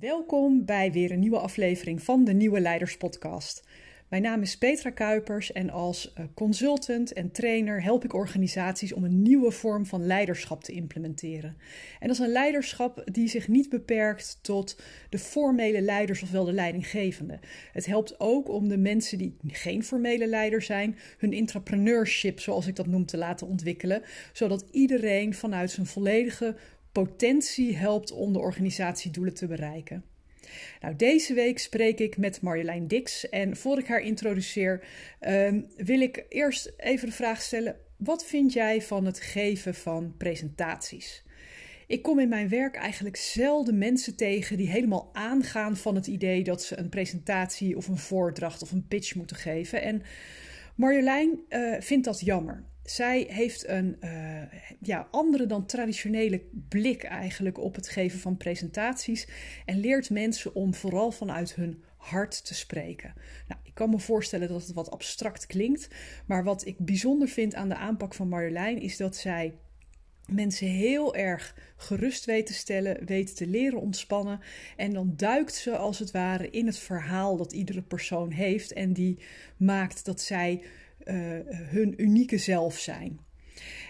Welkom bij weer een nieuwe aflevering van de Nieuwe Leiders Podcast. Mijn naam is Petra Kuipers en als eh, consultant en trainer help ik organisaties om een nieuwe vorm van leiderschap te implementeren. En dat is een leiderschap die zich niet beperkt tot de formele leiders ofwel de leidinggevende. Het helpt ook om de mensen die geen formele leider zijn, hun intrapreneurship, zoals ik dat noem, te laten ontwikkelen, zodat iedereen vanuit zijn volledige potentie helpt om de organisatiedoelen te bereiken. Nou, deze week spreek ik met Marjolein Dix. En voor ik haar introduceer, ehm, wil ik eerst even de vraag stellen: wat vind jij van het geven van presentaties? Ik kom in mijn werk eigenlijk zelden mensen tegen die helemaal aangaan van het idee dat ze een presentatie of een voordracht of een pitch moeten geven. En Marjolein uh, vindt dat jammer zij heeft een uh, ja, andere dan traditionele blik eigenlijk op het geven van presentaties en leert mensen om vooral vanuit hun hart te spreken. Nou, ik kan me voorstellen dat het wat abstract klinkt, maar wat ik bijzonder vind aan de aanpak van Marjolein is dat zij mensen heel erg gerust weet te stellen, weet te leren ontspannen. En dan duikt ze als het ware in het verhaal dat iedere persoon heeft. En die maakt dat zij hun unieke zelf zijn.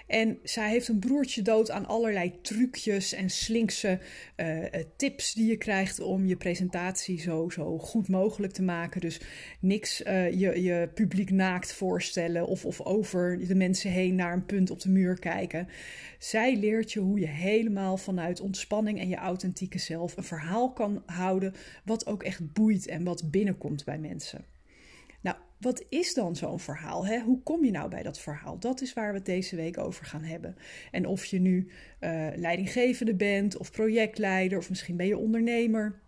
En zij heeft een broertje dood aan allerlei trucjes en slinkse uh, tips die je krijgt om je presentatie zo, zo goed mogelijk te maken. Dus niks uh, je, je publiek naakt voorstellen of, of over de mensen heen naar een punt op de muur kijken. Zij leert je hoe je helemaal vanuit ontspanning en je authentieke zelf een verhaal kan houden wat ook echt boeit en wat binnenkomt bij mensen wat is dan zo'n verhaal? Hè? Hoe kom je nou bij dat verhaal? Dat is waar we het deze week over gaan hebben. En of je nu uh, leidinggevende bent, of projectleider, of misschien ben je ondernemer.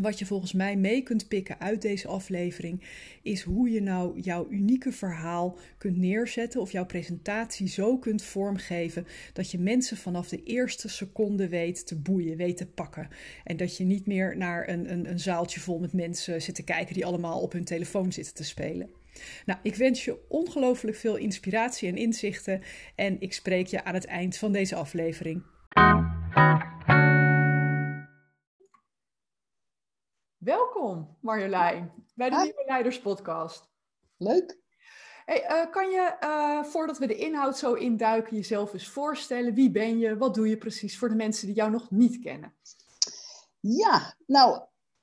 Wat je volgens mij mee kunt pikken uit deze aflevering is hoe je nou jouw unieke verhaal kunt neerzetten of jouw presentatie zo kunt vormgeven dat je mensen vanaf de eerste seconde weet te boeien, weet te pakken. En dat je niet meer naar een, een, een zaaltje vol met mensen zit te kijken die allemaal op hun telefoon zitten te spelen. Nou, ik wens je ongelooflijk veel inspiratie en inzichten en ik spreek je aan het eind van deze aflevering. Welkom Marjolein bij de Nieuwe Leiders Podcast. Leuk. Hey, uh, kan je, uh, voordat we de inhoud zo induiken, jezelf eens voorstellen? Wie ben je? Wat doe je precies voor de mensen die jou nog niet kennen? Ja, nou,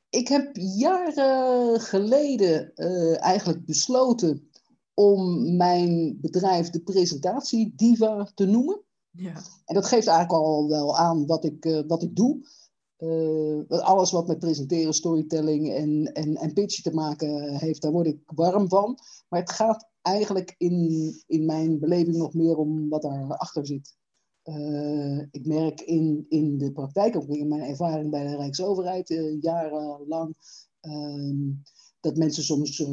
ik heb jaren geleden uh, eigenlijk besloten om mijn bedrijf de presentatie Diva te noemen. Ja. En dat geeft eigenlijk al wel aan wat ik, wat ik doe. Uh, alles wat met presenteren, storytelling en, en, en pitchen te maken heeft, daar word ik warm van. Maar het gaat eigenlijk in, in mijn beleving nog meer om wat daarachter zit. Uh, ik merk in, in de praktijk, ook in mijn ervaring bij de Rijksoverheid, uh, jarenlang, uh, dat mensen soms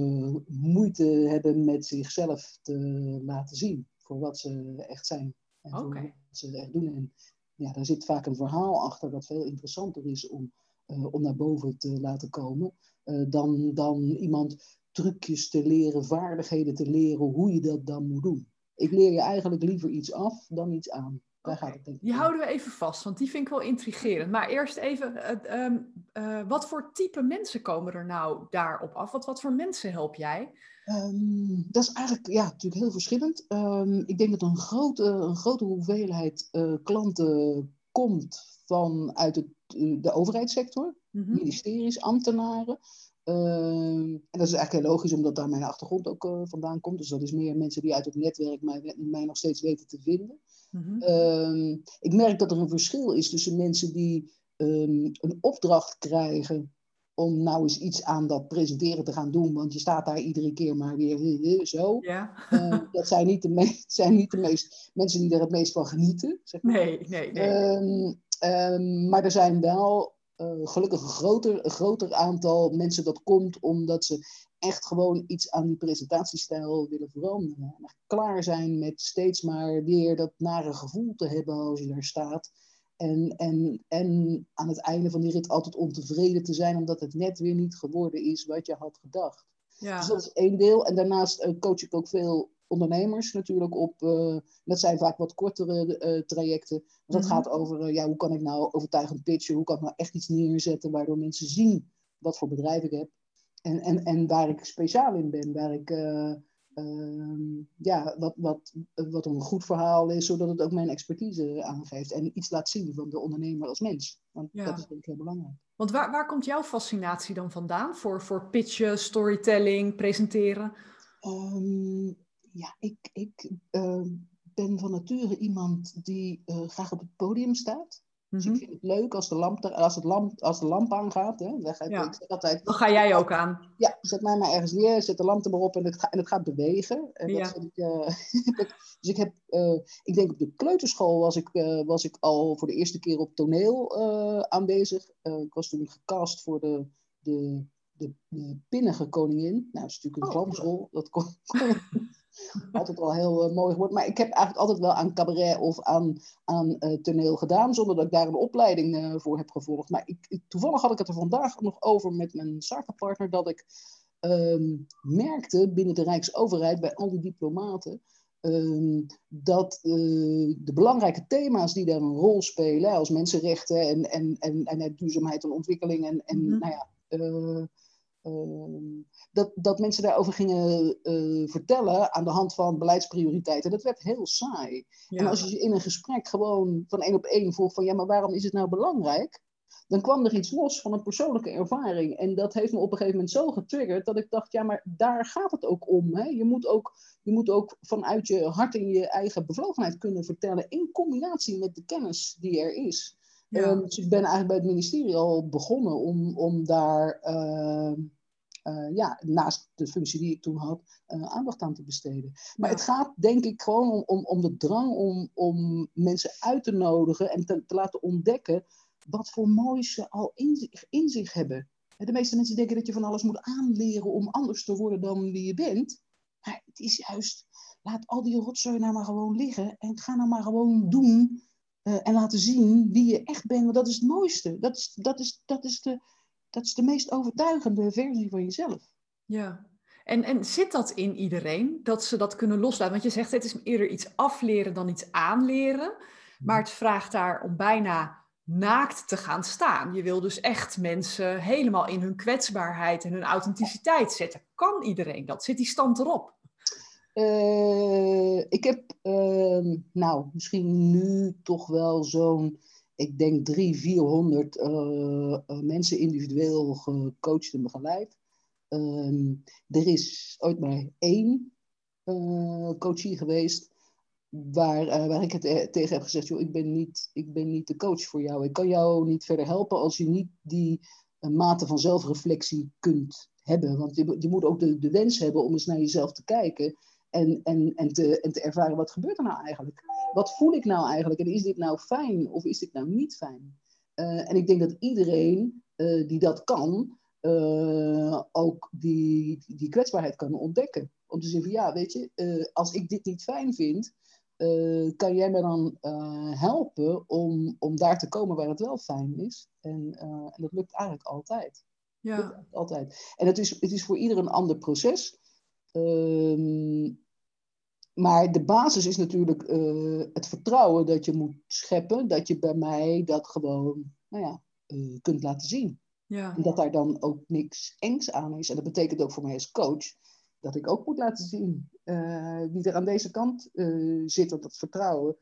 moeite hebben met zichzelf te laten zien voor wat ze echt zijn. En okay. voor wat ze echt doen. En ja, daar zit vaak een verhaal achter dat veel interessanter is om, uh, om naar boven te laten komen. Uh, dan, dan iemand trucjes te leren, vaardigheden te leren, hoe je dat dan moet doen. Ik leer je eigenlijk liever iets af dan iets aan. Daar okay. gaat het denk Die houden we even vast, want die vind ik wel intrigerend. Maar eerst even, uh, um, wat voor type mensen komen er nou daarop af? Wat, wat voor mensen help jij? Um, dat is eigenlijk ja, natuurlijk heel verschillend. Um, ik denk dat een grote, een grote hoeveelheid uh, klanten komt vanuit het, de overheidssector, mm -hmm. ministeries, ambtenaren. Uh, en dat is eigenlijk heel logisch, omdat daar mijn achtergrond ook uh, vandaan komt. Dus dat is meer mensen die uit het netwerk mij, mij nog steeds weten te vinden. Mm -hmm. ik merk dat er een verschil is tussen mensen die een opdracht krijgen om nou eens iets aan dat presenteren te gaan doen. Want je staat daar iedere keer maar weer zo. Ja. Uh, dat zijn niet, de meest, zijn niet de meest mensen die er het meest van genieten. Zeg maar. Nee, nee, nee. Um, um, maar er zijn wel uh, gelukkig een groter, een groter aantal mensen dat komt omdat ze echt gewoon iets aan die presentatiestijl willen veranderen. En klaar zijn met steeds maar weer dat nare gevoel te hebben als je daar staat. En, en, en aan het einde van die rit altijd ontevreden te zijn omdat het net weer niet geworden is wat je had gedacht. Ja. Dus dat is één deel. En daarnaast uh, coach ik ook veel ondernemers natuurlijk op, dat zijn vaak wat kortere trajecten. dat mhm. gaat over, ja, hoe kan ik nou overtuigend pitchen? Hoe kan ik nou echt iets neerzetten waardoor mensen zien wat voor bedrijf ik heb? En, en, en waar ik speciaal in ben, waar ik Ehm, ja, wat, wat, wat een goed verhaal is, zodat het ook mijn expertise aangeeft. En iets laat zien van de ondernemer als mens. Want dat is denk ik heel belangrijk. Want waar, waar komt jouw fascinatie dan vandaan voor, voor pitchen, storytelling, presenteren? Ehm, ja, ik, ik ehm, ben van nature iemand die uh, graag op het podium staat. Dus ik mhm. vind het leuk als de lamp, als het lamp, als de lamp aangaat. Hè, dan, ga ja. ik altijd, dan ga jij ook aan. Ja, zet mij maar ergens neer, zet de lamp er maar op en het, gaat, en het gaat bewegen. En ja. dat ik, uh, dus ik heb, uh, ik denk op de kleuterschool was ik, uh, was ik al voor de eerste keer op toneel aanwezig. ik was toen gecast voor de, de, de, de pinnige koningin. Nou, dat is natuurlijk een oh. glansrol. Dat kon, altijd al heel uh, mooi geworden. Maar ik heb eigenlijk altijd wel aan cabaret of aan, aan uh, toneel gedaan, zonder dat ik daar een opleiding uh, voor heb gevolgd. Maar ik, toevallig had ik het er vandaag nog over met mijn zakenpartner, dat ik um, merkte binnen de Rijksoverheid, bij al die diplomaten, um, dat de belangrijke thema's die daar een rol spelen, als mensenrechten en, en, en, en duurzaamheid en ontwikkeling en, en mm -hmm. nou ja, Ehm, dat, dat mensen daarover gingen uh, vertellen aan de hand van beleidsprioriteiten. Dat werd heel saai. En als je in een gesprek gewoon van één op één vroeg van ja, maar waarom is het nou belangrijk? Dan kwam er iets los van een persoonlijke ervaring. En dat heeft me op een gegeven moment zo getriggerd dat ik dacht, ja, maar daar gaat het ook om. Hè? Je, moet ook je moet ook vanuit je hart en je eigen bevlogenheid kunnen vertellen in combinatie met de kennis die er is. Ja. Um, dus ik ben eigenlijk bij het ministerie al begonnen om, om daar, uh, uh, ja, naast de functie die ik toen had, uh, aandacht aan te besteden. Maar het gaat denk ik gewoon om, om, om de drang om, om mensen uit te nodigen en te, te laten ontdekken wat voor moois ze al in zich, in zich hebben. De meeste mensen denken dat je van alles moet aanleren om anders te worden dan wie je bent. Maar het is juist, laat al die rotzooi nou maar gewoon liggen en ga nou maar gewoon doen uh, en laten zien wie je echt bent. Want dat is het mooiste. Dat is, dat is, dat is, de, dat is de meest overtuigende versie van jezelf. Ja. En, en zit dat in iedereen, dat ze dat kunnen loslaten? Want je zegt het is eerder iets afleren dan iets aanleren. Maar het vraagt daar om bijna naakt te gaan staan. Je wil dus echt mensen helemaal in hun kwetsbaarheid en hun authenticiteit zetten. Kan iedereen dat? Zit die stand erop? Uh, ik heb, uh, nou, misschien nu toch wel zo'n, ik denk drie, vierhonderd uh, mensen individueel gecoacht en begeleid. Ehm, er is ooit maar één coachie geweest waar, waar ik het tegen heb gezegd, joh, ik ben, niet, ik ben niet de coach voor jou. Ik kan jou niet verder helpen als je niet die mate van zelfreflectie kunt hebben. Want je, je moet ook de wens hebben om eens naar jezelf te kijken en, en, en, te, en te ervaren wat gebeurt er nou eigenlijk? Wat voel ik nou eigenlijk? En is dit nou fijn of is dit nou niet fijn? Uh, en ik denk dat iedereen uh, die dat kan, uh, ook die, die kwetsbaarheid kan ontdekken. Om te zeggen van ja, weet je, als ik dit niet fijn vind, kan jij me dan helpen om, om daar te komen waar het wel fijn is? En, en dat lukt eigenlijk altijd. Ja. altijd. En het is, het is voor ieder een ander proces. Um, maar de basis is natuurlijk uh, het vertrouwen dat je moet scheppen, dat je bij mij dat gewoon nou ja, uh, kunt laten zien. Ja. En dat daar dan ook niks engs aan is. En dat betekent ook voor mij als coach dat ik ook moet laten zien uh, wie er aan deze kant zit, dat vertrouwen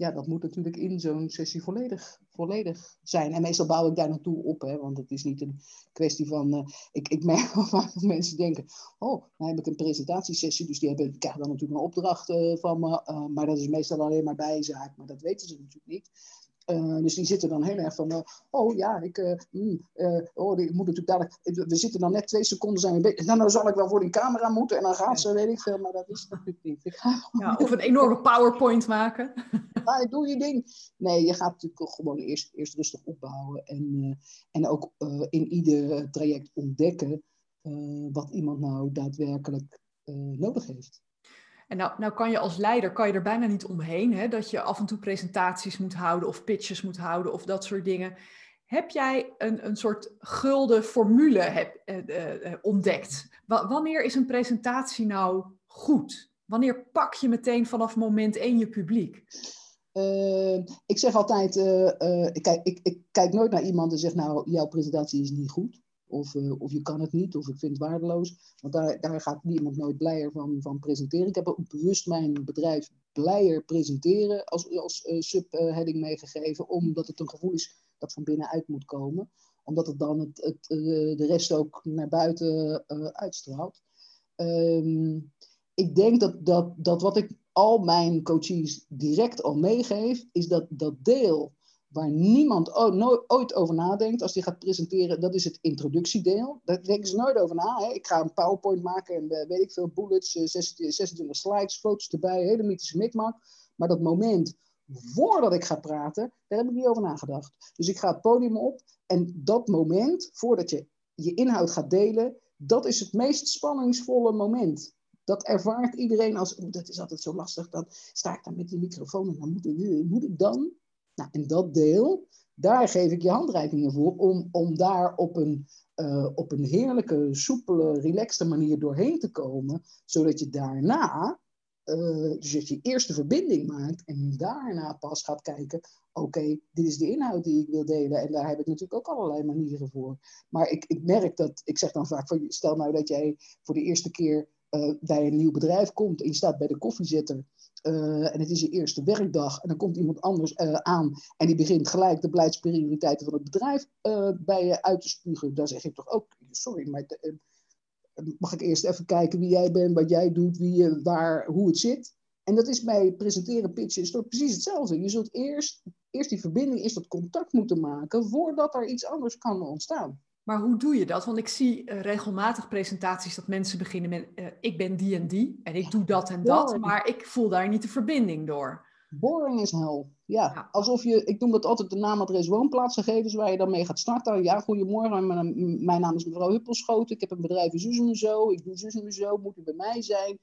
ja, dat moet natuurlijk in zo'n sessie volledig, volledig zijn. En meestal bouw ik daar naartoe op, hè, want het is niet een kwestie van. Uh, ik, ik merk wel vaak dat mensen denken: Oh, dan heb ik een presentatiesessie, dus die hebben, krijgen dan natuurlijk een opdracht uh, van me. Uh, maar dat is meestal alleen maar bijzaak, maar dat weten ze natuurlijk niet. Uh, dus die zitten dan heel erg van, uh, oh ja, ik, uh, mm, oh, ik moet natuurlijk dadelijk, we zitten dan net twee seconden zijn we nou, nou zal ik wel voor die camera moeten en dan gaat ze, weet ik veel, maar dat is natuurlijk niet. Ik ga ja, of een enorme PowerPoint maken. ja, doe je ding. Nee, je gaat natuurlijk gewoon eerst, eerst rustig opbouwen en, en ook in ieder traject ontdekken wat iemand nou daadwerkelijk nodig heeft. En nou, nou kan je als leider kan je er bijna niet omheen, hè, dat je af en toe presentaties moet houden of pitches moet houden of dat soort dingen. Heb jij een, een soort gulden formule heb, eh, eh, ontdekt? wanneer is een presentatie nou goed? Wanneer pak je meteen vanaf moment één je publiek? Uh, ik zeg altijd, ik, kijk, ik, ik, kijk nooit naar iemand en zeg nou, jouw presentatie is niet goed. Of, of je kan het niet, of ik vind het waardeloos. Want daar, daar gaat niemand nooit blijer van, van presenteren. Ik heb ook bewust mijn bedrijf blijer presenteren als, als subheading meegegeven. Omdat het een gevoel is dat van binnenuit moet komen. Omdat het dan het, het, de rest ook naar buiten uitstraalt. Um, ik denk dat, dat, dat wat ik al mijn coaches direct al meegeef, is dat dat deel waar niemand ooit over nadenkt als die gaat presenteren, dat is het introductiedeel. Daar denken ze nooit over na. Hè. Ik ga een PowerPoint maken en uh, weet ik veel, bullets, 26, eh, slides, foto's erbij, hele mythische mikmak. Maar dat moment voordat ik ga praten, daar heb ik niet over nagedacht. Dus ik ga het podium op en dat moment, voordat je je inhoud gaat delen, dat is het meest spanningsvolle moment. Dat ervaart iedereen als, dat is altijd zo lastig, dan sta ik daar met die microfoon en dan moet moet ik dan? Nou, en dat deel, daar geef ik je handreikingen voor om, om daar op een, uh, op een heerlijke, soepele, relaxte manier doorheen te komen, zodat je daarna, uh, dus dat je eerste verbinding maakt en daarna pas gaat kijken, oké, dit is de inhoud die ik wil delen en daar heb ik natuurlijk ook allerlei manieren voor. Maar ik, ik merk dat, ik zeg dan vaak, stel nou dat jij voor de eerste keer uh, bij een nieuw bedrijf komt en je staat bij de koffiezetter uh, en het is je eerste werkdag en dan komt iemand anders uh, aan en die begint gelijk de beleidsprioriteiten van het bedrijf bij je uit te spugen, dan zeg ik toch ook, sorry, maar mag ik eerst even kijken wie jij bent, wat jij doet, wie je, waar, hoe het zit. En dat is bij presenteren, pitchen, is toch precies hetzelfde. Je zult eerst, eerst die verbinding, eerst dat contact moeten maken voordat er iets anders kan ontstaan. Maar hoe doe je dat? Want ik zie uh, regelmatig presentaties dat mensen beginnen met uh, ik ben die en die en ik doe dat en dat, maar ik voel daar niet de verbinding door. Boring is hel. Ja. ja. alsof je, ik noem dat altijd de naam, adres, woonplaatsgegevens waar je dan mee gaat starten. Ja, goedemorgen, mijn, mijn naam is mevrouw Huppelschoten, ik heb een bedrijf in zus en zo, ik doe zus en zo, moet u bij mij zijn?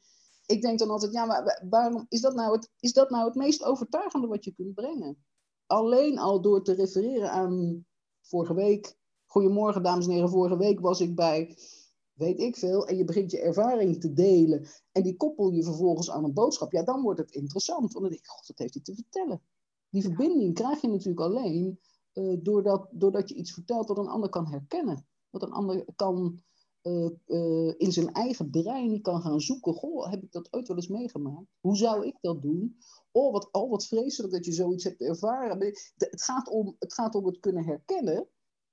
Ik denk dan altijd, ja, maar waarom is dat nou het, is dat nou het meest overtuigende wat je kunt brengen? Alleen al door te refereren aan vorige week Goedemorgen, dames en heren. Vorige week was ik bij, weet ik veel, en je begint je ervaring te delen. En die koppel je vervolgens aan een boodschap. Ja, dan wordt het interessant. Want dan denk ik, god, wat heeft hij te vertellen? Die verbinding krijg je natuurlijk alleen uh, doordat, doordat je iets vertelt wat een ander kan herkennen. Wat een ander kan uh, uh, in zijn eigen brein kan gaan zoeken. Goh, heb ik dat ooit wel eens meegemaakt? Hoe zou ik dat doen? Oh, wat, oh, wat vreselijk dat je zoiets hebt ervaren. Het gaat om het, gaat om het kunnen herkennen.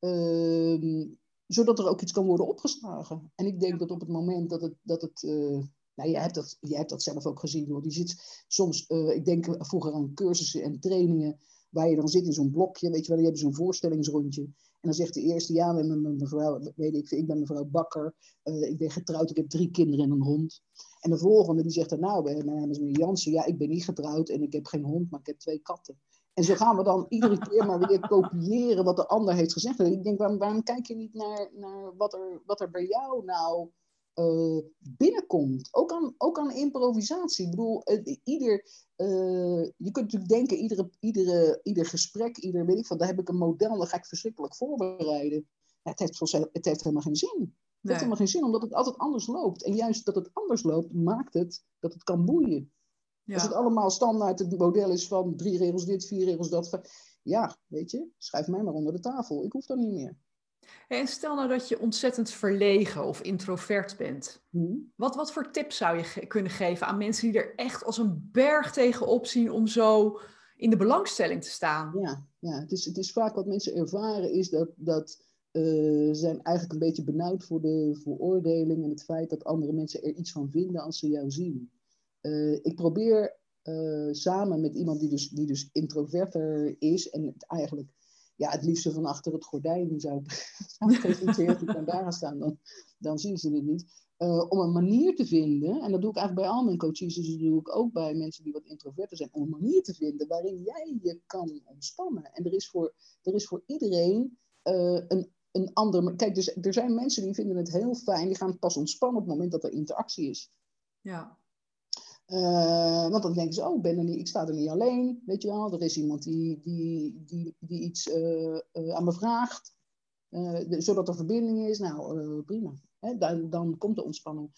Ehm, zodat er ook iets kan worden opgeslagen. En ik denk dat op het moment dat het. Dat het uh, nou, jij hebt, dat, jij hebt dat zelf ook gezien, hoor. Die zit soms, uh, ik denk vroeger aan cursussen en trainingen, waar je dan zit in zo'n blokje, weet je wel, je hebt zo'n voorstellingsrondje. En dan zegt de eerste, ja, mijn mevrouw, weet ik, ik ben mevrouw Bakker, uh, ik ben getrouwd, ik heb drie kinderen en een hond. En de volgende die zegt dan, nou, mijn naam is meneer Jansen, ja, ik ben niet getrouwd en ik heb geen hond, maar ik heb twee katten. En zo gaan we dan iedere keer maar weer kopiëren wat de ander heeft gezegd. En ik denk, waarom, waarom kijk je niet naar, naar wat, er, wat er bij jou nou uh, binnenkomt? Ook aan, ook aan improvisatie. Ik bedoel, uh, ieder, uh, je kunt natuurlijk denken, iedere, iedere, ieder gesprek, ieder weet ik van, daar heb ik een model, dan ga ik verschrikkelijk voorbereiden. Het heeft, het heeft helemaal geen zin. Het heeft helemaal geen zin, omdat het altijd anders loopt. En juist dat het anders loopt, maakt het dat het kan boeien. Als het allemaal standaard het model is van drie regels dit, vier regels dat. Ja, weet je, schrijf mij maar onder de tafel. Ik hoef dat niet meer. En stel nou dat je ontzettend verlegen of introvert bent. Hmm. Wat, wat voor tips zou je kunnen geven aan mensen die er echt als een berg tegenop zien om zo in de belangstelling te staan? Ja, ja het, is, het is vaak wat mensen ervaren is dat, dat uh, zijn eigenlijk een beetje benauwd voor de veroordeling en het feit dat andere mensen er iets van vinden als ze jou zien. Uh, ik probeer uh, samen met iemand die dus, die dus introverter is en eigenlijk ja, het liefste van achter het gordijn zou, gepresenteerd ik kan daar staan, dan, dan zien ze het niet. Uh, om een manier te vinden, en dat doe ik eigenlijk bij al mijn coaches, dus dat doe ik ook bij mensen die wat introverter zijn, om een manier te vinden waarin jij je kan ontspannen. En er is voor, er is voor iedereen een, een ander. Kijk, dus, er zijn mensen die vinden het heel fijn, die gaan pas ontspannen op het moment dat er interactie is. Ja. Uh, want dan denken ze, oh, ben er niet, ik sta er niet alleen, weet je wel. Er is iemand die, die, die, die iets uh, uh, aan me vraagt, zodat er verbinding is. Nou, prima. Hè, dan, dan komt de ontspanning.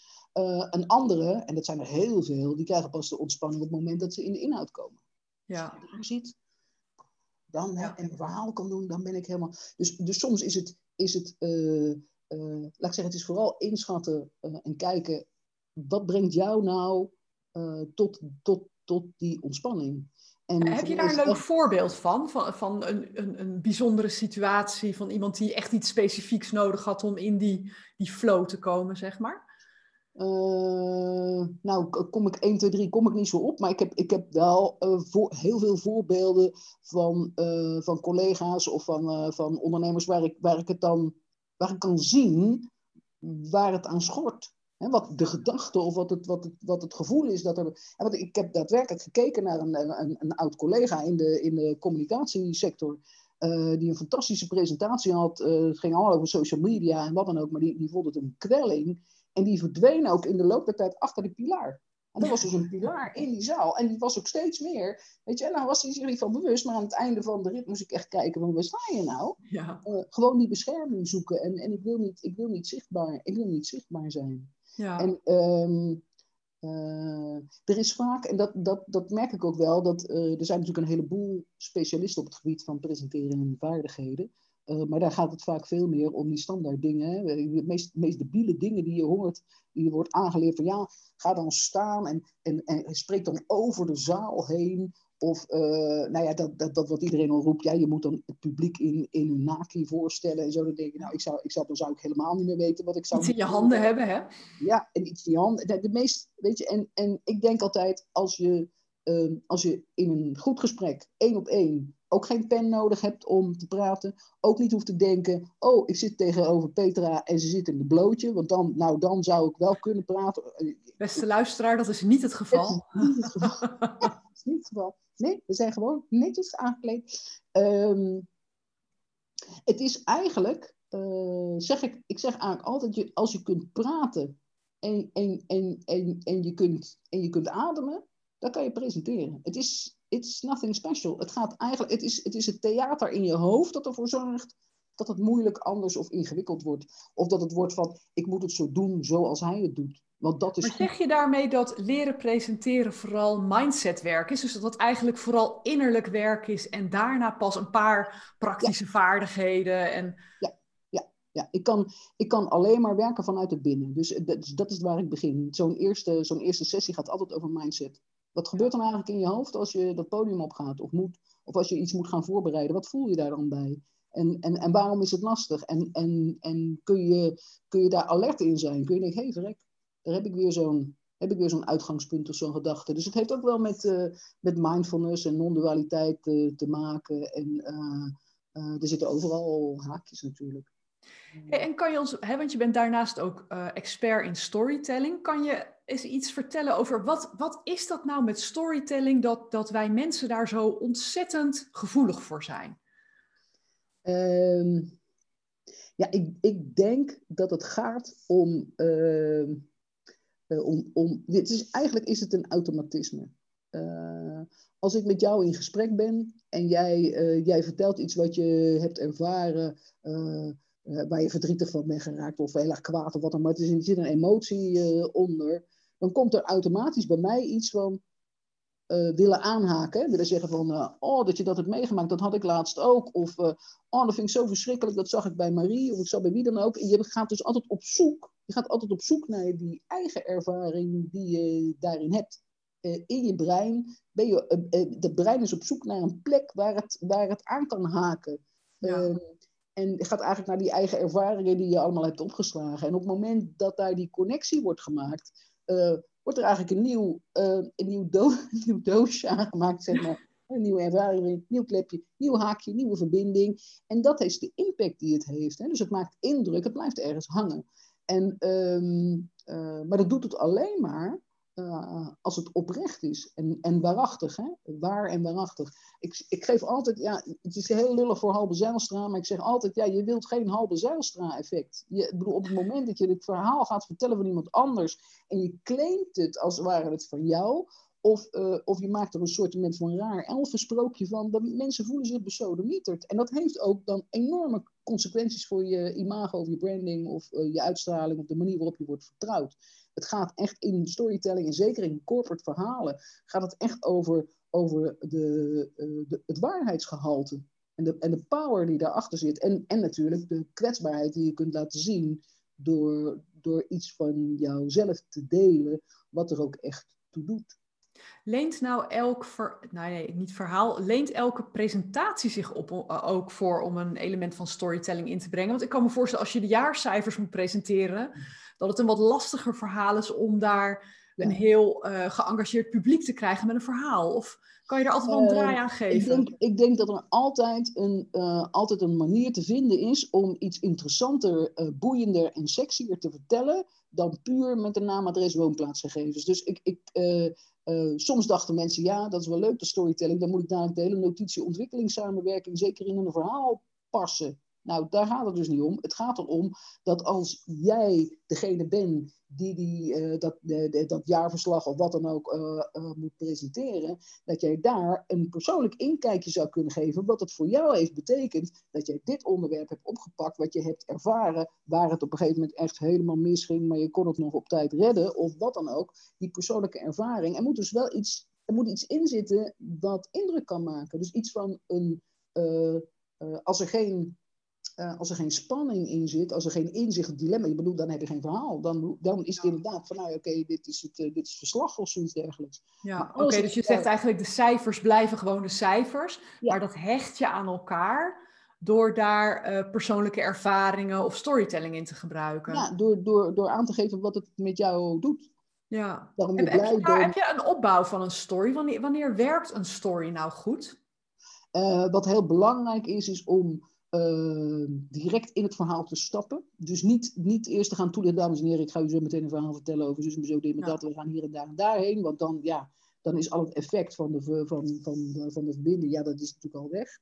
Een andere, en dat zijn er heel veel, die krijgen pas de ontspanning op het moment dat ze in de inhoud komen. Ja. Als je ziet, dan, hè, en een verhaal kan doen, dan ben ik helemaal... Dus, dus soms is het, is het laat ik zeggen, het is vooral inschatten en kijken, wat brengt jou nou tot, tot, tot die ontspanning? En Heb je daar een leuk voorbeeld van? Van, van een, een, een bijzondere situatie van iemand die echt iets specifieks nodig had om in die, die flow te komen, zeg maar? Uh, nou, kom ik 1, 2, 3 kom ik niet zo op. Maar ik heb, ik heb wel uh, voor, heel veel voorbeelden van, uh, van collega's of van, van ondernemers waar ik, waar ik het dan waar ik kan zien waar het aan schort wat de gedachte of wat het, wat, het, wat het gevoel is dat er. Want ik heb daadwerkelijk gekeken naar een, een, een oud collega in de, in de communicatiesector. Uh, die een fantastische presentatie had. Uh, het ging allemaal over social media en wat dan ook. Maar die, die vond het een kwelling. En die verdween ook in de loop der tijd achter de pilaar. En dat was dus een pilaar in die zaal. En die was ook steeds meer. Weet je, en nou was hij zich niet van bewust. Maar aan het einde van de rit moest ik echt kijken: van, waar sta je nou? Ja. Uh, gewoon die bescherming zoeken. En, en ik, wil niet, ik, wil niet zichtbaar, ik wil niet zichtbaar zijn. Ja. En um, uh, er is vaak, en dat, dat, dat merk ik ook wel, dat uh, er zijn natuurlijk een heleboel specialisten op het gebied van presenteren en vaardigheden. Uh, maar daar gaat het vaak veel meer om die standaard dingen. De meest, meest debiele dingen die je hoort, die je wordt aangeleerd van ja, ga dan staan en, en, en spreek dan over de zaal heen. Of, uh, nou ja, dat, dat, dat wat iedereen al roept, ja, je moet dan het publiek in, in een naki voorstellen en zo. Dan denk je, nou, ik zou, ik zou, dan zou ik helemaal niet meer weten wat ik zou... Iets in je handen hebben, hè? Ja, en iets in je handen. De, de meest, weet je, en, en ik denk altijd, als je, uh, als je in een goed gesprek, één op één, ook geen pen nodig hebt om te praten, ook niet hoeft te denken, oh, ik zit tegenover Petra en ze zit in de blootje, want dan, nou, dan zou ik wel kunnen praten. Beste luisteraar, dat is niet het geval. Dat is niet het geval. dat is niet het geval. Nee, we zijn gewoon netjes aangekleed. Um, het is eigenlijk, uh, zeg ik, ik zeg eigenlijk altijd, je, als je kunt praten en, en, en, en, en, je kunt, en je kunt ademen, dan kan je presenteren. Het is it's nothing special. Het, gaat eigenlijk, het, is, het is het theater in je hoofd dat ervoor zorgt dat het moeilijk, anders of ingewikkeld wordt. Of dat het wordt van, ik moet het zo doen zoals hij het doet. Want dat is maar zeg je daarmee dat leren presenteren vooral mindsetwerk is? Dus dat het eigenlijk vooral innerlijk werk is en daarna pas een paar praktische vaardigheden? En... Ja, ja, ja. Ik, kan, ik kan alleen maar werken vanuit het binnen. Dus dat, dus dat is waar ik begin. Zo'n eerste, zo'n eerste sessie gaat altijd over mindset. Wat gebeurt er eigenlijk in je hoofd als je dat podium opgaat of moet? Of als je iets moet gaan voorbereiden? Wat voel je daar dan bij? En, en, en waarom is het lastig? En, en, en kun, je, kun je daar alert in zijn? Kun je denken, hé hey, verrek, daar heb ik weer zo'n heb ik weer zo'n uitgangspunt of zo'n gedachte. Dus het heeft ook wel met, uh, met mindfulness en non-dualiteit uh, te maken. En uh, er zitten overal haakjes natuurlijk. En kan je ons, hè, want je bent daarnaast ook expert in storytelling, kan je eens iets vertellen over wat, wat is dat nou met storytelling dat, dat wij mensen daar zo ontzettend gevoelig voor zijn? Um, ja, ik, ik denk dat het gaat om, uh, om, om dit is, eigenlijk is het een automatisme. Uh, als ik met jou in gesprek ben en jij, uh, jij vertelt iets wat je hebt ervaren, waar je verdrietig van bent geraakt of heel erg kwaad of wat dan maar, er zit een emotie onder, dan komt er automatisch bij mij iets van, uh, willen aanhaken. Willen zeggen van, uh, oh, dat je dat hebt meegemaakt, dat had ik laatst ook. Of, uh, oh, dat vind ik zo verschrikkelijk, dat zag ik bij Marie. Of ik zag bij wie dan ook. En je gaat dus altijd op zoek. Je gaat altijd op zoek naar die eigen ervaring die je daarin hebt. in je brein, ben je, de brein is op zoek naar een plek waar het, waar het aan kan haken. Ja. Ehm, en gaat eigenlijk naar die eigen ervaringen die je allemaal hebt opgeslagen. En op het moment dat daar die connectie wordt gemaakt, wordt er eigenlijk een nieuw, uh, een nieuw, een nieuw doosje aangemaakt, zeg maar. Een nieuwe ervaring, nieuw klepje, nieuw haakje, nieuwe verbinding. En dat is de impact die het heeft. Hè? Dus het maakt indruk, het blijft ergens hangen. En, um, uh, maar dat doet het alleen maar uh, als het oprecht is en, en waarachtig. Hè? Waar en waarachtig. Ik, ik geef altijd, ja, het is heel lullig voor Halbe Zijlstra, maar ik zeg altijd, ja, je wilt geen Halbe Zijlstra effect. Je, bedoel, op het moment dat je dit verhaal gaat vertellen van iemand anders en je claimt het als ware het van jou, Of, uh, of je maakt er een soort van raar elfensprookje van. Dat mensen voelen zich besodemieterd. En dat heeft ook dan enorme consequenties voor je imago of je branding of uh, je uitstraling of de manier waarop je wordt vertrouwd. Het gaat echt in storytelling en zeker in corporate verhalen gaat het echt over, over de, uh, de, het waarheidsgehalte. En de, en de power die daarachter zit. En, en natuurlijk de kwetsbaarheid die je kunt laten zien door, door iets van jouzelf te delen, wat er ook echt toe doet. Leent nou elk ver, nou nee, niet verhaal, leent elke presentatie zich op, eh, ook voor om een element van storytelling in te brengen? Want ik kan me voorstellen, als je de jaarcijfers moet presenteren, dat het een wat lastiger verhaal is om daar een heel uh, geëngageerd publiek te krijgen met een verhaal. Of kan je er altijd wel een draai aan geven? Ik denk, ik denk dat er altijd een, uh, altijd een manier te vinden is om iets interessanter, boeiender en sexier te vertellen dan puur met de naam, adres, woonplaatsgegevens. Dus ik, ik, uh, soms dachten mensen, ja, dat is wel leuk, de storytelling. Dan moet ik daar de hele notitie-ontwikkelingssamenwerking zeker in een verhaal passen. Nou, daar gaat het dus niet om. Het gaat erom dat als jij degene bent die, die uh, dat, dat jaarverslag of wat dan ook uh, uh, moet presenteren, dat jij daar een persoonlijk inkijkje zou kunnen geven wat het voor jou heeft betekend dat jij dit onderwerp hebt opgepakt, wat je hebt ervaren, waar het op een gegeven moment echt helemaal misging, maar je kon het nog op tijd redden of wat dan ook. Die persoonlijke ervaring. Er moet dus wel iets, er moet iets in zitten wat indruk kan maken. Dus iets van een, als er geen uh, als er geen spanning in zit, als er geen inzicht, dilemma, je bedoelt, dan heb je geen verhaal. Dan, dan is het inderdaad van, nou oké, dit, is het, uh, dit is verslag of zoiets dergelijks. Ja, oké, dus je zegt eigenlijk de cijfers blijven gewoon de cijfers, ja. maar dat hecht je aan elkaar door daar uh, persoonlijke ervaringen of storytelling in te gebruiken. Ja, door, door, door aan te geven wat het met jou doet. Ja. Daarom heb, heb, je daar, heb je een opbouw van een story? Wanneer, wanneer werkt een story nou goed? wat heel belangrijk is, is om uh, direct in het verhaal te stappen. Dus niet, niet eerst te gaan toelichten, dames en heren, ik ga u zo meteen een verhaal vertellen over zus en zo, dit met dat, we gaan hier en daar en daarheen. Want dan, ja, dan is al het effect van de, van, van, van, van de verbinding, ja, dat is natuurlijk al weg.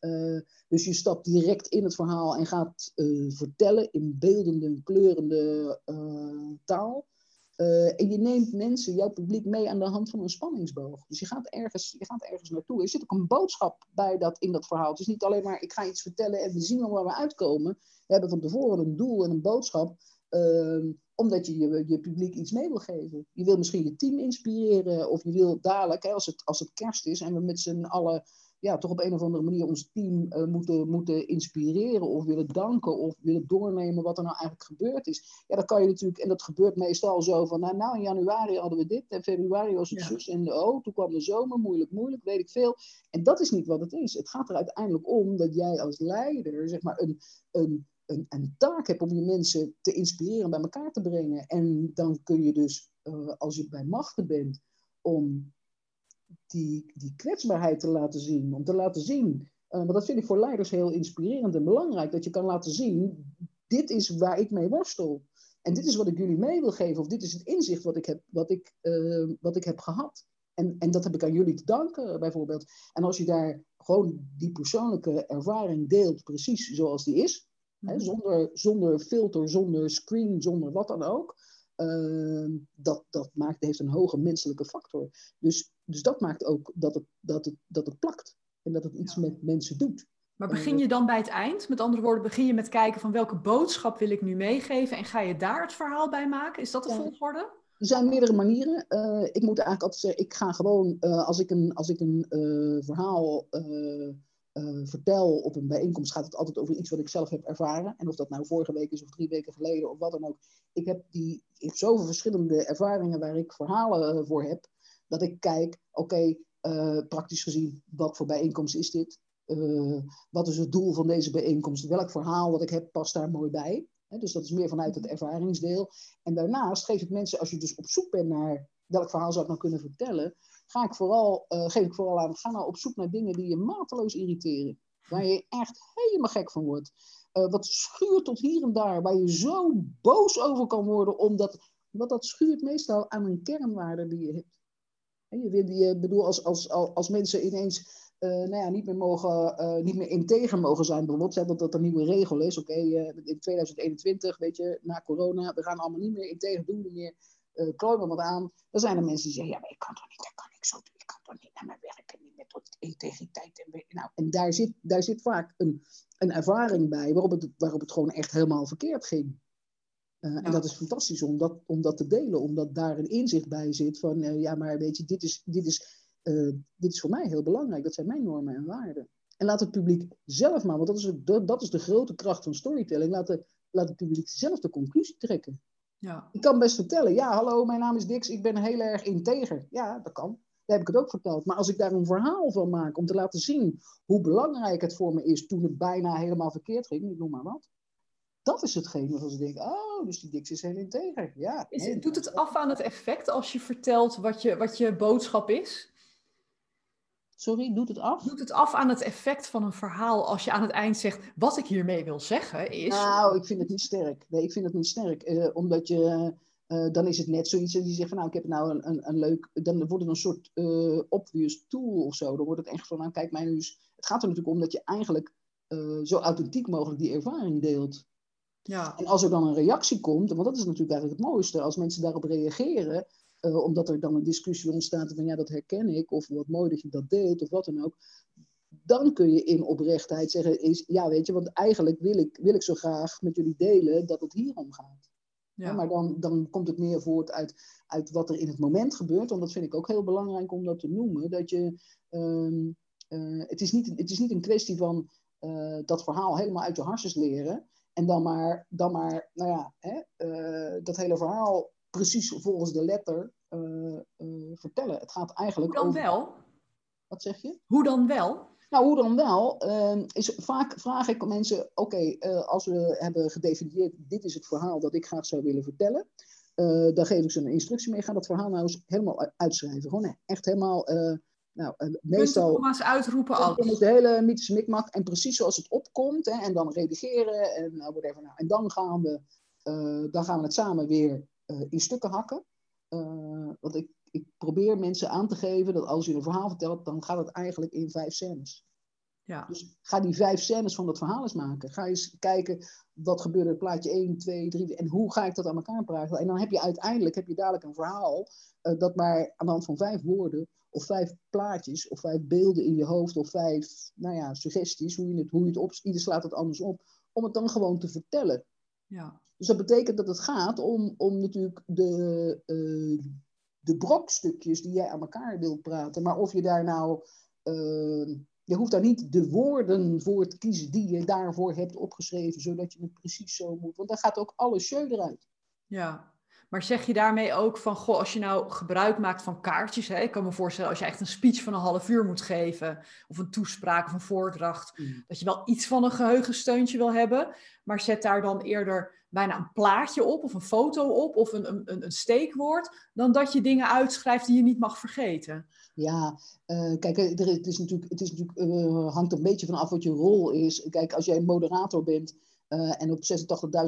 Uh, dus je stapt direct in het verhaal en gaat uh, vertellen in beeldende, kleurende uh, taal. Uh, en je neemt mensen, jouw publiek, mee aan de hand van een spanningsboog. Dus je gaat ergens, je gaat ergens naartoe. Er zit ook een boodschap bij dat, in dat verhaal. Het is niet alleen maar, ik ga iets vertellen en we zien wel waar we uitkomen. We hebben van tevoren een doel en een boodschap. Uh, omdat je, je je publiek iets mee wil geven. Je wil misschien je team inspireren. Of je wil dadelijk, hè, als, het, als het kerst is en we met z'n allen ja, toch op een of andere manier ons team uh, moeten, moeten inspireren of willen danken of willen doornemen wat er nou eigenlijk gebeurd is. Ja, dat kan je natuurlijk, en dat gebeurt meestal zo van, nou, nou in januari hadden we dit en februari was het ja. zus en de oh, toen kwam de zomer, moeilijk, moeilijk, weet ik veel. En dat is niet wat het is. Het gaat er uiteindelijk om dat jij als leider, zeg maar, een, een, een, een taak hebt om je mensen te inspireren, bij elkaar te brengen. En dan kun je dus, uh, als je bij machten bent, om die, die kwetsbaarheid te laten zien. Om te laten zien, uh, want dat vind ik voor leiders heel inspirerend en belangrijk, dat je kan laten zien, dit is waar ik mee worstel. En dit is wat ik jullie mee wil geven, of dit is het inzicht wat ik heb, wat ik, uh, wat ik heb gehad. En, en dat heb ik aan jullie te danken, bijvoorbeeld. En als je daar gewoon die persoonlijke ervaring deelt, precies zoals die is, hè, mhm. zonder, zonder filter, zonder screen, zonder wat dan ook, uh, dat, dat maakt, heeft een hoge menselijke factor. Dus, dus dat maakt ook dat het, dat, het, dat het plakt en dat het iets ja. met mensen doet. Maar begin je dan bij het eind? Met andere woorden, begin je met kijken van welke boodschap wil ik nu meegeven en ga je daar het verhaal bij maken? Is dat de ja. volgorde? Er zijn meerdere manieren. Uh, ik moet eigenlijk altijd zeggen, ik ga gewoon, uh, als ik een, als ik een verhaal uh, vertel op een bijeenkomst, gaat het altijd over iets wat ik zelf heb ervaren. En of dat nou vorige week is of drie weken geleden of wat dan ook. Ik heb, die, ik heb zoveel verschillende ervaringen waar ik verhalen uh, voor heb, dat ik kijk, oké, okay, uh, praktisch gezien, wat voor bijeenkomst is dit? wat is het doel van deze bijeenkomst? Welk verhaal wat ik heb past daar mooi bij? He, dus dat is meer vanuit het ervaringsdeel. En daarnaast geef ik mensen, als je dus op zoek bent naar welk verhaal zou ik nou kunnen vertellen, ga ik vooral, uh, geef ik vooral aan, ga nou op zoek naar dingen die je mateloos irriteren. Waar je echt helemaal gek van wordt. Uh, wat schuurt tot hier en daar, waar je zo boos over kan worden, omdat, omdat dat schuurt meestal aan een kernwaarde die je hebt. En je, je bedoel, als, als, als mensen ineens uh, nou ja, niet meer mogen, niet meer integer mogen zijn, bijvoorbeeld, dat dat een nieuwe regel is. Oké, in 2021, weet je, na corona, we gaan allemaal niet meer integer doen, niet meer uh, me wat aan. Dan zijn er mensen die zeggen, ja, maar ik kan toch niet, dat kan ik zo. Ik kan toch niet naar mijn werk en niet met tot integriteit. En, nou, en daar, zit, daar zit vaak een, een ervaring bij waarop het, waarop het gewoon echt helemaal verkeerd ging. Uh, En dat is fantastisch om dat, om dat te delen, omdat daar een inzicht bij zit van, uh, ja, maar weet je, dit is, dit, is, uh, dit is voor mij heel belangrijk. Dat zijn mijn normen en waarden. En laat het publiek zelf maar, want dat is, het, dat is de grote kracht van storytelling. Laat, de, laat het publiek zelf de conclusie trekken. Ja. Ik kan best vertellen, ja, hallo, mijn naam is Dix, ik ben heel erg integer. Ja, dat kan. Daar heb ik het ook verteld. Maar als ik daar een verhaal van maak om te laten zien hoe belangrijk het voor me is toen het bijna helemaal verkeerd ging, ik noem maar wat. Dat is hetgeen waarvan ze denken, oh, dus die Dix is heel integer. Ja, is, nee, doet het af aan het effect als je vertelt wat je, wat je boodschap is? Sorry, doet het af? Doet het af aan het effect van een verhaal als je aan het eind zegt, wat ik hiermee wil zeggen is... Nou, ik vind het niet sterk. Nee, ik vind het niet sterk. Uh, omdat je, uh, dan is het net zoiets en die zegt van, nou, ik heb nou een, een, een leuk... Dan wordt het een soort uh, obvious tool of zo. Dan wordt het echt van, nou, kijk mij nu eens... Het gaat er natuurlijk om dat je eigenlijk zo authentiek mogelijk die ervaring deelt. Ja. En als er dan een reactie komt, want dat is natuurlijk eigenlijk het mooiste, als mensen daarop reageren, omdat er dan een discussie ontstaat van ja, dat herken ik, of wat mooi dat je dat deed, of wat dan ook. Dan kun je in oprechtheid zeggen, is, ja weet je, want eigenlijk wil ik, wil ik zo graag met jullie delen dat het hier om gaat. Ja. Maar dan, dan komt het meer voort uit, uit wat er in het moment gebeurt. Want dat vind ik ook heel belangrijk om dat te noemen. Dat je, um, uh, het, is niet, het is niet een kwestie van uh, dat verhaal helemaal uit je harsjes leren. En dan maar, dan maar nou ja, hè, uh, dat hele verhaal precies volgens de letter vertellen. Het gaat eigenlijk Hoe dan over... wel? Wat zeg je? Hoe dan wel? Nou, hoe dan wel? Uh, is, vaak vraag ik mensen, oké, okay, als we hebben gedefinieerd, dit is het verhaal dat ik graag zou willen vertellen. dan geef ik ze een instructie mee, ga dat verhaal nou eens helemaal uitschrijven. Gewoon echt helemaal nou, meestal. Komma's uitroepen al. De hele mythische mikmak. En precies zoals het opkomt. Hè, en dan redigeren. En, uh, whatever. Nou, en dan gaan, we, dan gaan we het samen weer in stukken hakken. want ik, ik probeer mensen aan te geven dat als je een verhaal vertelt, dan gaat het eigenlijk in vijf scènes. Ja. Dus ga die vijf scènes van dat verhaal eens maken. Ga eens kijken wat gebeurde in plaatje 1, 2, 3 en hoe ga ik dat aan elkaar praten. En dan heb je uiteindelijk heb je dadelijk een verhaal uh, dat maar aan de hand van vijf woorden of vijf plaatjes of vijf beelden in je hoofd of vijf nou ja, suggesties, hoe je het, hoe je het op, ieder slaat het anders op, om het dan gewoon te vertellen. Ja. Dus dat betekent dat het gaat om, om natuurlijk de, uh, de brokstukjes die jij aan elkaar wilt praten. Maar of je daar nou uh, je hoeft daar niet de woorden voor te kiezen die je daarvoor hebt opgeschreven, zodat je het precies zo moet. Want dan gaat ook alle show eruit. Ja, maar zeg je daarmee ook van, goh, als je nou gebruik maakt van kaartjes, hè, ik kan me voorstellen als je echt een speech van een half uur moet geven, of een toespraak of een voordracht, mm. dat je wel iets van een geheugensteuntje wil hebben, maar zet daar dan eerder bijna een plaatje op, of een foto op, of een, een, een steekwoord, dan dat je dingen uitschrijft die je niet mag vergeten. Ja, uh, kijk, er, het, is natuurlijk, het is natuurlijk, uh, hangt een beetje vanaf wat je rol is. Kijk, als jij een moderator bent, uh, en op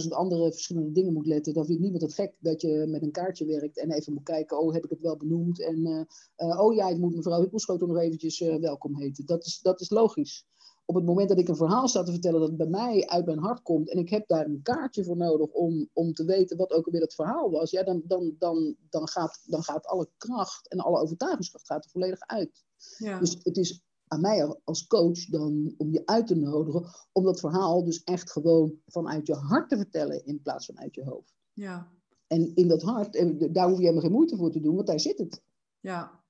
86.000 andere verschillende dingen moet letten, dan vindt niemand het gek dat je met een kaartje werkt en even moet kijken, oh, heb ik het wel benoemd? En uh, uh, oh ja, ik moet mevrouw Hippelschoten nog eventjes welkom heten. Dat is, dat is logisch. Op het moment dat ik een verhaal sta te vertellen dat bij mij uit mijn hart komt en ik heb daar een kaartje voor nodig om, om te weten wat ook alweer het verhaal was, ja, dan, dan, dan, dan, gaat, dan gaat alle kracht en alle overtuigingskracht gaat er volledig uit. Ja. Dus het is aan mij als coach dan om je uit te nodigen om dat verhaal dus echt gewoon vanuit je hart te vertellen in plaats van uit je hoofd. Ja. En in dat hart, daar hoef je helemaal geen moeite voor te doen, want daar zit het. Ja.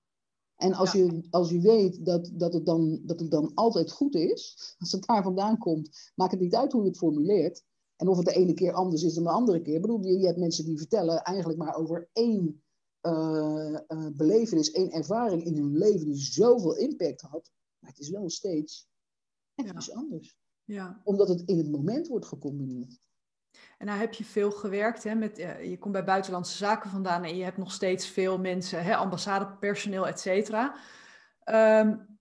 En als, ja. je, als je weet dat, dat, het dan, dat het dan altijd goed is, als het daar vandaan komt, maakt het niet uit hoe je het formuleert. En of het de ene keer anders is dan de andere keer. Ik bedoel, je, je hebt mensen die vertellen eigenlijk maar over één uh, uh, belevenis, één ervaring in hun leven die zoveel impact had. Maar het is wel steeds ja. iets anders. Ja. Omdat het in het moment wordt gecombineerd. En nou heb je veel gewerkt, hè, met, uh, je komt bij buitenlandse zaken vandaan en je hebt nog steeds veel mensen, hè, ambassadepersoneel, et cetera. Um,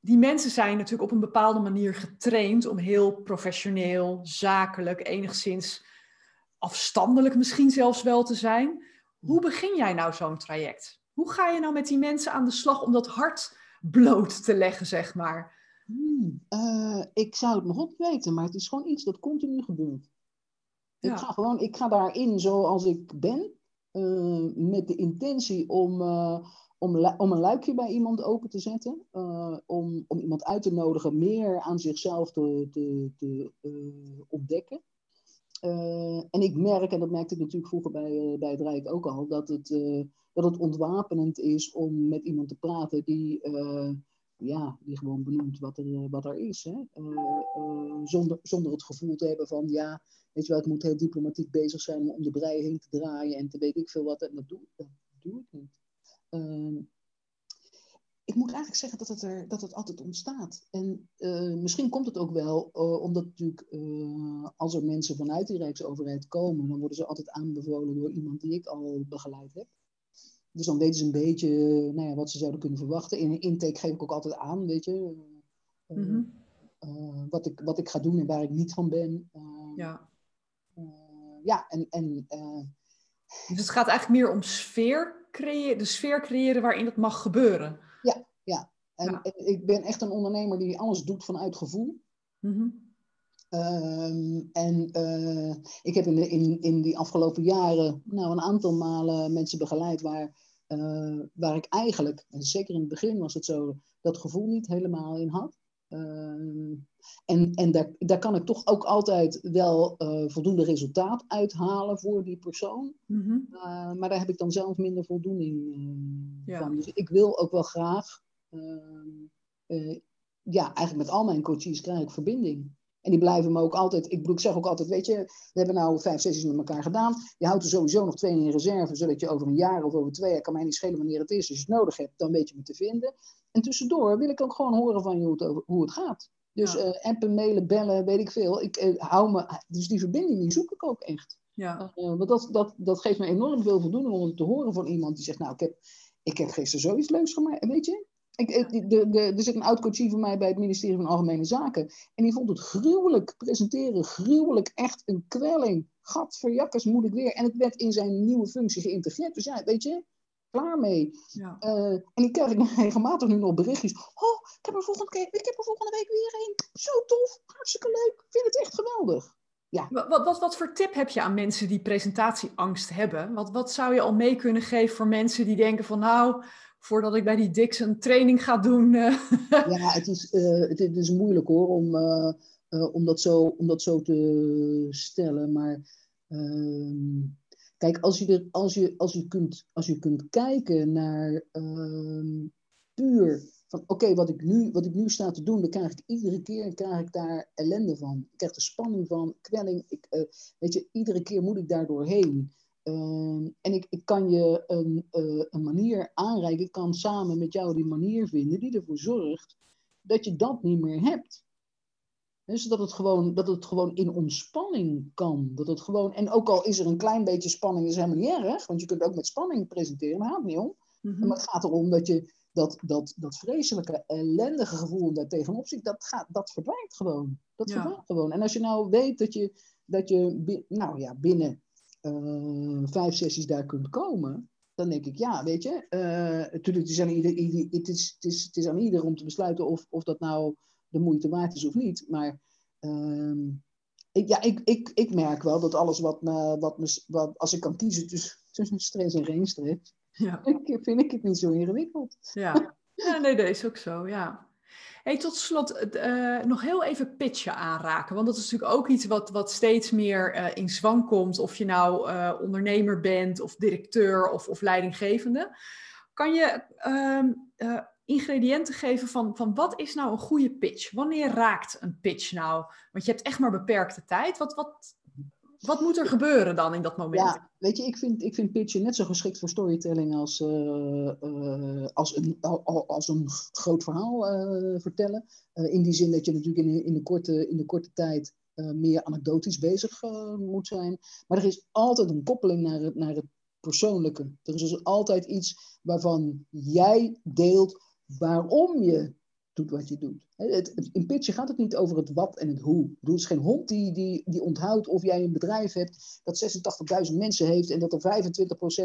die mensen zijn natuurlijk op een bepaalde manier getraind om heel professioneel, zakelijk, enigszins afstandelijk misschien zelfs wel te zijn. Hoe begin jij nou zo'n traject? Hoe ga je nou met die mensen aan de slag om dat hart bloot te leggen, zeg maar? Hmm, uh, ik zou het nog niet weten, maar het is gewoon iets dat continu gebeurt. Ja. Ik ga gewoon, ik ga daarin zoals ik ben. met de intentie om, om, om een luikje bij iemand open te zetten. om, om iemand uit te nodigen meer aan zichzelf te, te, te ontdekken. En ik merk, en dat merkte ik natuurlijk vroeger bij, bij het Rijk ook al, dat het, dat het ontwapenend is om met iemand te praten die ja, die gewoon benoemt wat er, eh, wat er is. Hè? Eh, eh, zonder, zonder het gevoel te hebben van, ja, weet je wel, het moet heel diplomatiek bezig zijn om de brei heen te draaien en te weet ik veel wat. En dat doe, dat doe ik niet. Ik moet eigenlijk zeggen dat het, er, dat het altijd ontstaat. En misschien komt het ook wel omdat natuurlijk als er mensen vanuit die Rijksoverheid komen, dan worden ze altijd aanbevolen door iemand die ik al begeleid heb. Dus dan weten ze een beetje nou ja, wat ze zouden kunnen verwachten. In een intake geef ik ook altijd aan, weet je. Eh, mhm. eh, wat, ik, wat ik ga doen en waar ik niet van ben. Eh, ja. ja, en... en dus het gaat eigenlijk meer om sfeer creëren, de sfeer creëren waarin het mag gebeuren. Ja, ja. En, ik ben echt een ondernemer die alles doet vanuit gevoel. Mm en ik heb in, de, in, in die afgelopen jaren nou, een aantal malen mensen begeleid waar uh, waar ik eigenlijk, en zeker in het begin was het zo, dat gevoel niet helemaal in had. Uh, en en daar, daar kan ik toch ook altijd wel uh, voldoende resultaat uithalen voor die persoon. Mm -hmm. maar daar heb ik dan zelf minder voldoening ja. van. Dus ik wil ook wel graag, ja, eigenlijk met al mijn coaches krijg ik verbinding. En die blijven me ook altijd, ik, zeg ook altijd, weet je, we hebben nou vijf sessies met elkaar gedaan. Je houdt er sowieso nog twee in reserve, zodat je over een jaar of over twee jaar, kan mij niet schelen wanneer het is. Als je het nodig hebt, dan weet je me te vinden. En tussendoor wil ik ook gewoon horen van je hoe het, hoe het gaat. Dus ja. uh, appen, mailen, bellen, weet ik veel. Ik uh, hou me, dus die verbinding die zoek ik ook echt. Ja. Uh, want dat, dat, dat geeft me enorm veel voldoening om het te horen van iemand die zegt, nou, ik heb, ik heb gisteren zoiets leuks gemaakt, weet je. Ik, de, de, er zit een oud coachie van mij bij het ministerie van Algemene Zaken. En die vond het gruwelijk presenteren, gruwelijk echt een kwelling. Gadverjakkers moet ik weer. En het werd in zijn nieuwe functie geïntegreerd. Dus ja, weet je, klaar mee. Ja. Uh, en die krijg ik regelmatig nu nog berichtjes. Oh, ik heb er volgende, ik heb er volgende week weer een. Zo tof, hartstikke leuk. Ik vind het echt geweldig. Ja. Wat, wat, wat voor tip heb je aan mensen die presentatieangst hebben? Wat, wat zou je al mee kunnen geven voor mensen die denken van nou voordat ik bij die Dix een training ga doen. Uh. Ja, het is, uh, het, is moeilijk hoor om, uh, om, dat, zo, om dat zo te stellen. Maar ehm, kijk, als je, er, als, je, als, je kunt, als je kunt kijken naar ehm, puur van oké, wat ik nu wat ik nu sta te doen, dan krijg ik iedere keer krijg ik daar ellende van. Ik krijg er spanning van, kwelling. Ik, weet je, iedere keer moet ik daar doorheen. Ehm, en ik, ik kan je een, uh, een manier aanreiken, ik kan samen met jou die manier vinden die ervoor zorgt dat je dat niet meer hebt. Dus dat het, gewoon, dat het gewoon in ontspanning kan. Dat het gewoon, en ook al is er een klein beetje spanning, is helemaal niet erg. Want je kunt ook met spanning presenteren, daar gaat het niet om. Mm Maar het gaat erom dat je dat, dat, dat vreselijke, ellendige gevoel daar tegenop ziet, dat, gaat, dat verdwijnt gewoon. Dat ja. verdwijnt gewoon. En als je nou weet dat je, dat je nou ja, binnen uh, vijf sessies daar kunt komen, dan denk ik, ja, weet je, uh, natuurlijk, het is, aan ieder, ieder, het, is, het, is, het is aan ieder om te besluiten of, of dat nou de moeite waard is of niet. Maar uh, ik, ja, ik, ik, ik merk wel dat alles wat, me, wat, me, wat als ik kan kiezen tussen, tussen stress en geen stress, ja. vind ik het niet zo ingewikkeld. Ja, ja nee, dat is ook zo, ja. Hey, tot slot uh, nog heel even pitchen aanraken. Want dat is natuurlijk ook iets wat, wat steeds meer uh, in zwang komt. Of je nou uh, ondernemer bent, of directeur of, of leidinggevende. Kan je ehm, ingrediënten geven van, van wat is nou een goede pitch? Wanneer raakt een pitch nou? Want je hebt echt maar beperkte tijd. Wat, wat, wat moet er gebeuren dan in dat moment? Ja, weet je, ik vind, ik vind pitchen net zo geschikt voor storytelling als, uh, uh, als, een, als een groot verhaal uh, vertellen. in die zin dat je natuurlijk in, in, de, korte, in de korte tijd meer anekdotisch bezig moet zijn. Maar er is altijd een koppeling naar het, naar het persoonlijke. Er is dus altijd iets waarvan jij deelt waarom je doet wat je doet. Het, in pitchen gaat het niet over het wat en het hoe. Het is geen hond die, die, die onthoudt of jij een bedrijf hebt dat 86.000 mensen heeft en dat er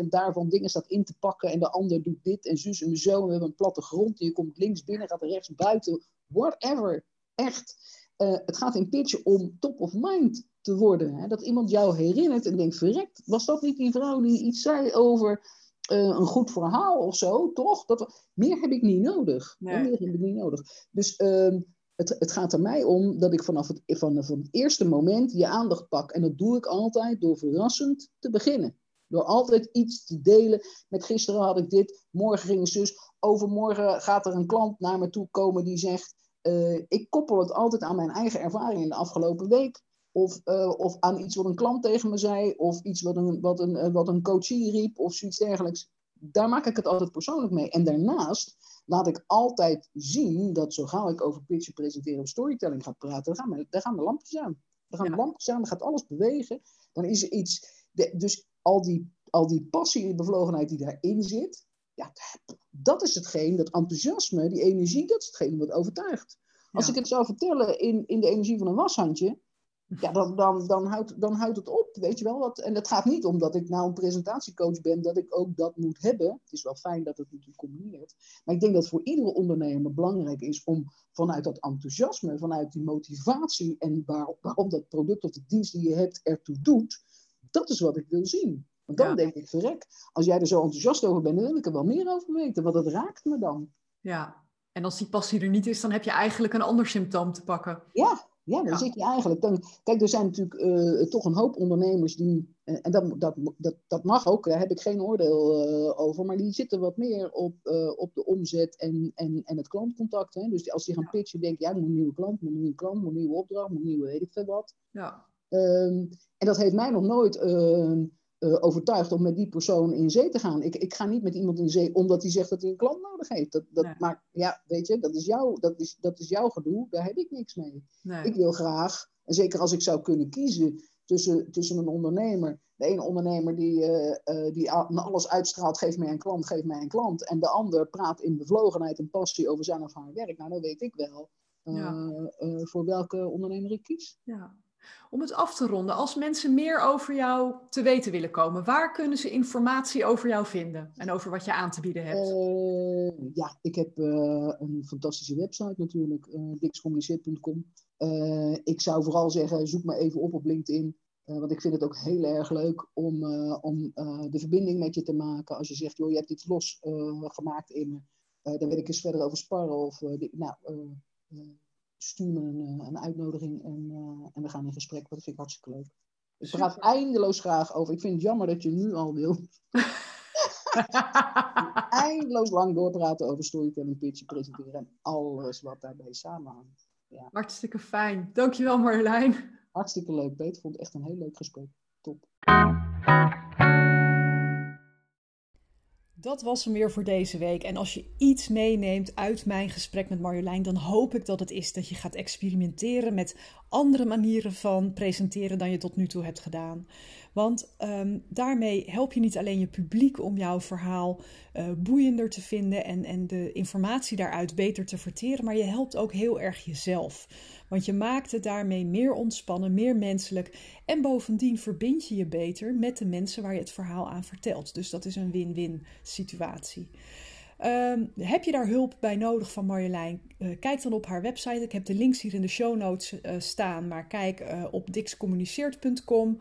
25% daarvan dingen staat in te pakken en de ander doet dit en zus en zo. En we hebben een platte grond en je komt links binnen, gaat rechts buiten. Whatever. Echt. Uh, het gaat in pitchen om top of mind te worden. Hè? Dat iemand jou herinnert en denkt, verrekt, was dat niet die vrouw die iets zei over een goed verhaal of zo, toch? Dat, meer heb ik niet nodig. Nee. Meer heb ik niet nodig. Dus uh, het, het, gaat er mij om dat ik vanaf het, vanaf het eerste moment je aandacht pak. En dat doe ik altijd door verrassend te beginnen. Door altijd iets te delen. Met gisteren had ik dit, morgen ging zus. Overmorgen gaat er een klant naar me toe komen die zegt... Uh, ik koppel het altijd aan mijn eigen ervaring in de afgelopen week. Of, uh, of aan iets wat een klant tegen me zei. Of iets wat een, wat een, uh, wat een coachie riep. Of zoiets dergelijks. Daar maak ik het altijd persoonlijk mee. En daarnaast laat ik altijd zien dat zo gauw ik over pitchen, presenteren of storytelling ga praten, dan gaan, we, dan gaan de lampjes aan. Dan gaan ja. de lampjes aan, dan gaat alles bewegen. Dan is er iets. De, dus al die, al die passie en bevlogenheid die daarin zit, ja, dat is hetgeen, dat enthousiasme, die energie, dat is hetgeen wat overtuigt. Als ja. ik het zou vertellen in, in de energie van een washandje, ja, dan, dan, dan, houdt, dan houdt het op, weet je wel. Wat, en het gaat niet om dat ik nou een presentatiecoach ben, dat ik ook dat moet hebben. Het is wel fijn dat het natuurlijk combineert. Maar ik denk dat voor iedere ondernemer belangrijk is om vanuit dat enthousiasme, vanuit die motivatie en waar, waarom dat product of de dienst die je hebt ertoe doet, dat is wat ik wil zien. Want dan ja. denk ik, verrek, als jij er zo enthousiast over bent, dan wil ik er wel meer over weten, want dat raakt me dan. Ja, en als die passie er niet is, dan heb je eigenlijk een ander symptoom te pakken. Ja, ja, dan zit je eigenlijk. Dan, kijk, er zijn natuurlijk uh, toch een hoop ondernemers die. Uh, en dat, dat, dat, dat mag ook, daar heb ik geen oordeel uh, over. Maar die zitten wat meer op, op de omzet en, en, en het klantcontact. Hè? Dus als die gaan pitchen, denk je, ja, moet een nieuwe klant, moet een nieuwe klant, moet een nieuwe opdracht, moet een nieuwe weet ik veel wat. Ja. Um, en dat heeft mij nog nooit ehm, uh, overtuigd om met die persoon in zee te gaan. Ik, ik ga niet met iemand in zee omdat hij zegt dat hij een klant nodig heeft. Dat, dat nee. Maar ja, weet je, dat is, jouw, dat, is, dat is jouw gedoe, daar heb ik niks mee. Nee. Ik wil graag, en zeker als ik zou kunnen kiezen tussen, tussen een ondernemer. De ene ondernemer die, uh, uh, die alles uitstraalt, geeft mij een klant, geeft mij een klant. En de ander praat in bevlogenheid en passie over zijn of haar werk. Nou, dan weet ik wel ja. voor welke ondernemer ik kies. Ja. Om het af te ronden, als mensen meer over jou te weten willen komen, waar kunnen ze informatie over jou vinden en over wat je aan te bieden hebt? Uh, ja, ik heb uh, een fantastische website natuurlijk, uh, ik zou vooral zeggen, zoek me even op op LinkedIn. want ik vind het ook heel erg leuk om, om de verbinding met je te maken. Als je zegt, joh, je hebt iets los gemaakt in me. dan wil ik eens verder over sparren. Of, nou, stuur me een, een uitnodiging en, uh, en we gaan in gesprek. Dat vind ik hartstikke leuk. Ik praat eindeloos graag over. Ik vind het jammer dat je nu al wil. eindeloos lang doorpraten over storytelling, pitchen, presenteren en alles wat daarbij samenhangt. Ja. Hartstikke fijn. Dankjewel Marjolein. Hartstikke leuk, Peter. Vond het echt een heel leuk gesprek. Top. Dat was hem weer voor deze week. En als je iets meeneemt uit mijn gesprek met Marjolein, dan hoop ik dat het is dat je gaat experimenteren met andere manieren van presenteren dan je tot nu toe hebt gedaan. Want um, daarmee help je niet alleen je publiek om jouw verhaal uh, boeiender te vinden en, en de informatie daaruit beter te verteren, maar je helpt ook heel erg jezelf. Want je maakt het daarmee meer ontspannen, meer menselijk en bovendien verbind je je beter met de mensen waar je het verhaal aan vertelt. Dus dat is een win-win situatie. Um, heb je daar hulp bij nodig van Marjolein? Uh, kijk dan op haar website. Ik heb de links hier in de show notes uh, staan, maar kijk uh, op dixcommuniceert.com.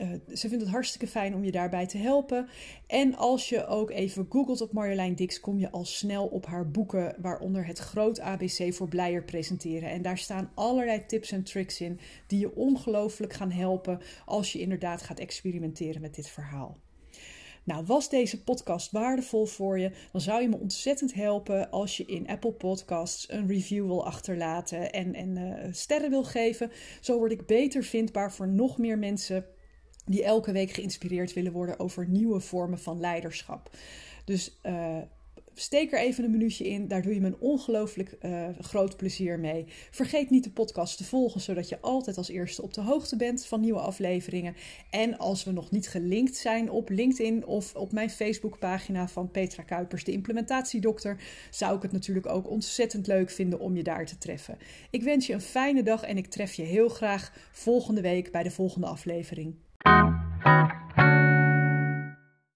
uh, ze vindt het hartstikke fijn om je daarbij te helpen. En als je ook even googelt op Marjolein Dix, kom je al snel op haar boeken, waaronder het Groot ABC voor Blijer presenteren. En daar staan allerlei tips en tricks in die je ongelooflijk gaan helpen als je inderdaad gaat experimenteren met dit verhaal. Nou, was deze podcast waardevol voor je? Dan zou je me ontzettend helpen als je in Apple Podcasts een review wil achterlaten en, en uh, sterren wil geven. Zo word ik beter vindbaar voor nog meer mensen die elke week geïnspireerd willen worden over nieuwe vormen van leiderschap. Dus uh, steek er even een minuutje in. Daar doe je me een ongelooflijk uh, groot plezier mee. Vergeet niet de podcast te volgen, zodat je altijd als eerste op de hoogte bent van nieuwe afleveringen. En als we nog niet gelinkt zijn op LinkedIn of op mijn Facebookpagina van Petra Kuipers, de implementatiedokter, zou ik het natuurlijk ook ontzettend leuk vinden om je daar te treffen. Ik wens je een fijne dag en ik tref je heel graag volgende week bij de volgende aflevering. Thank you.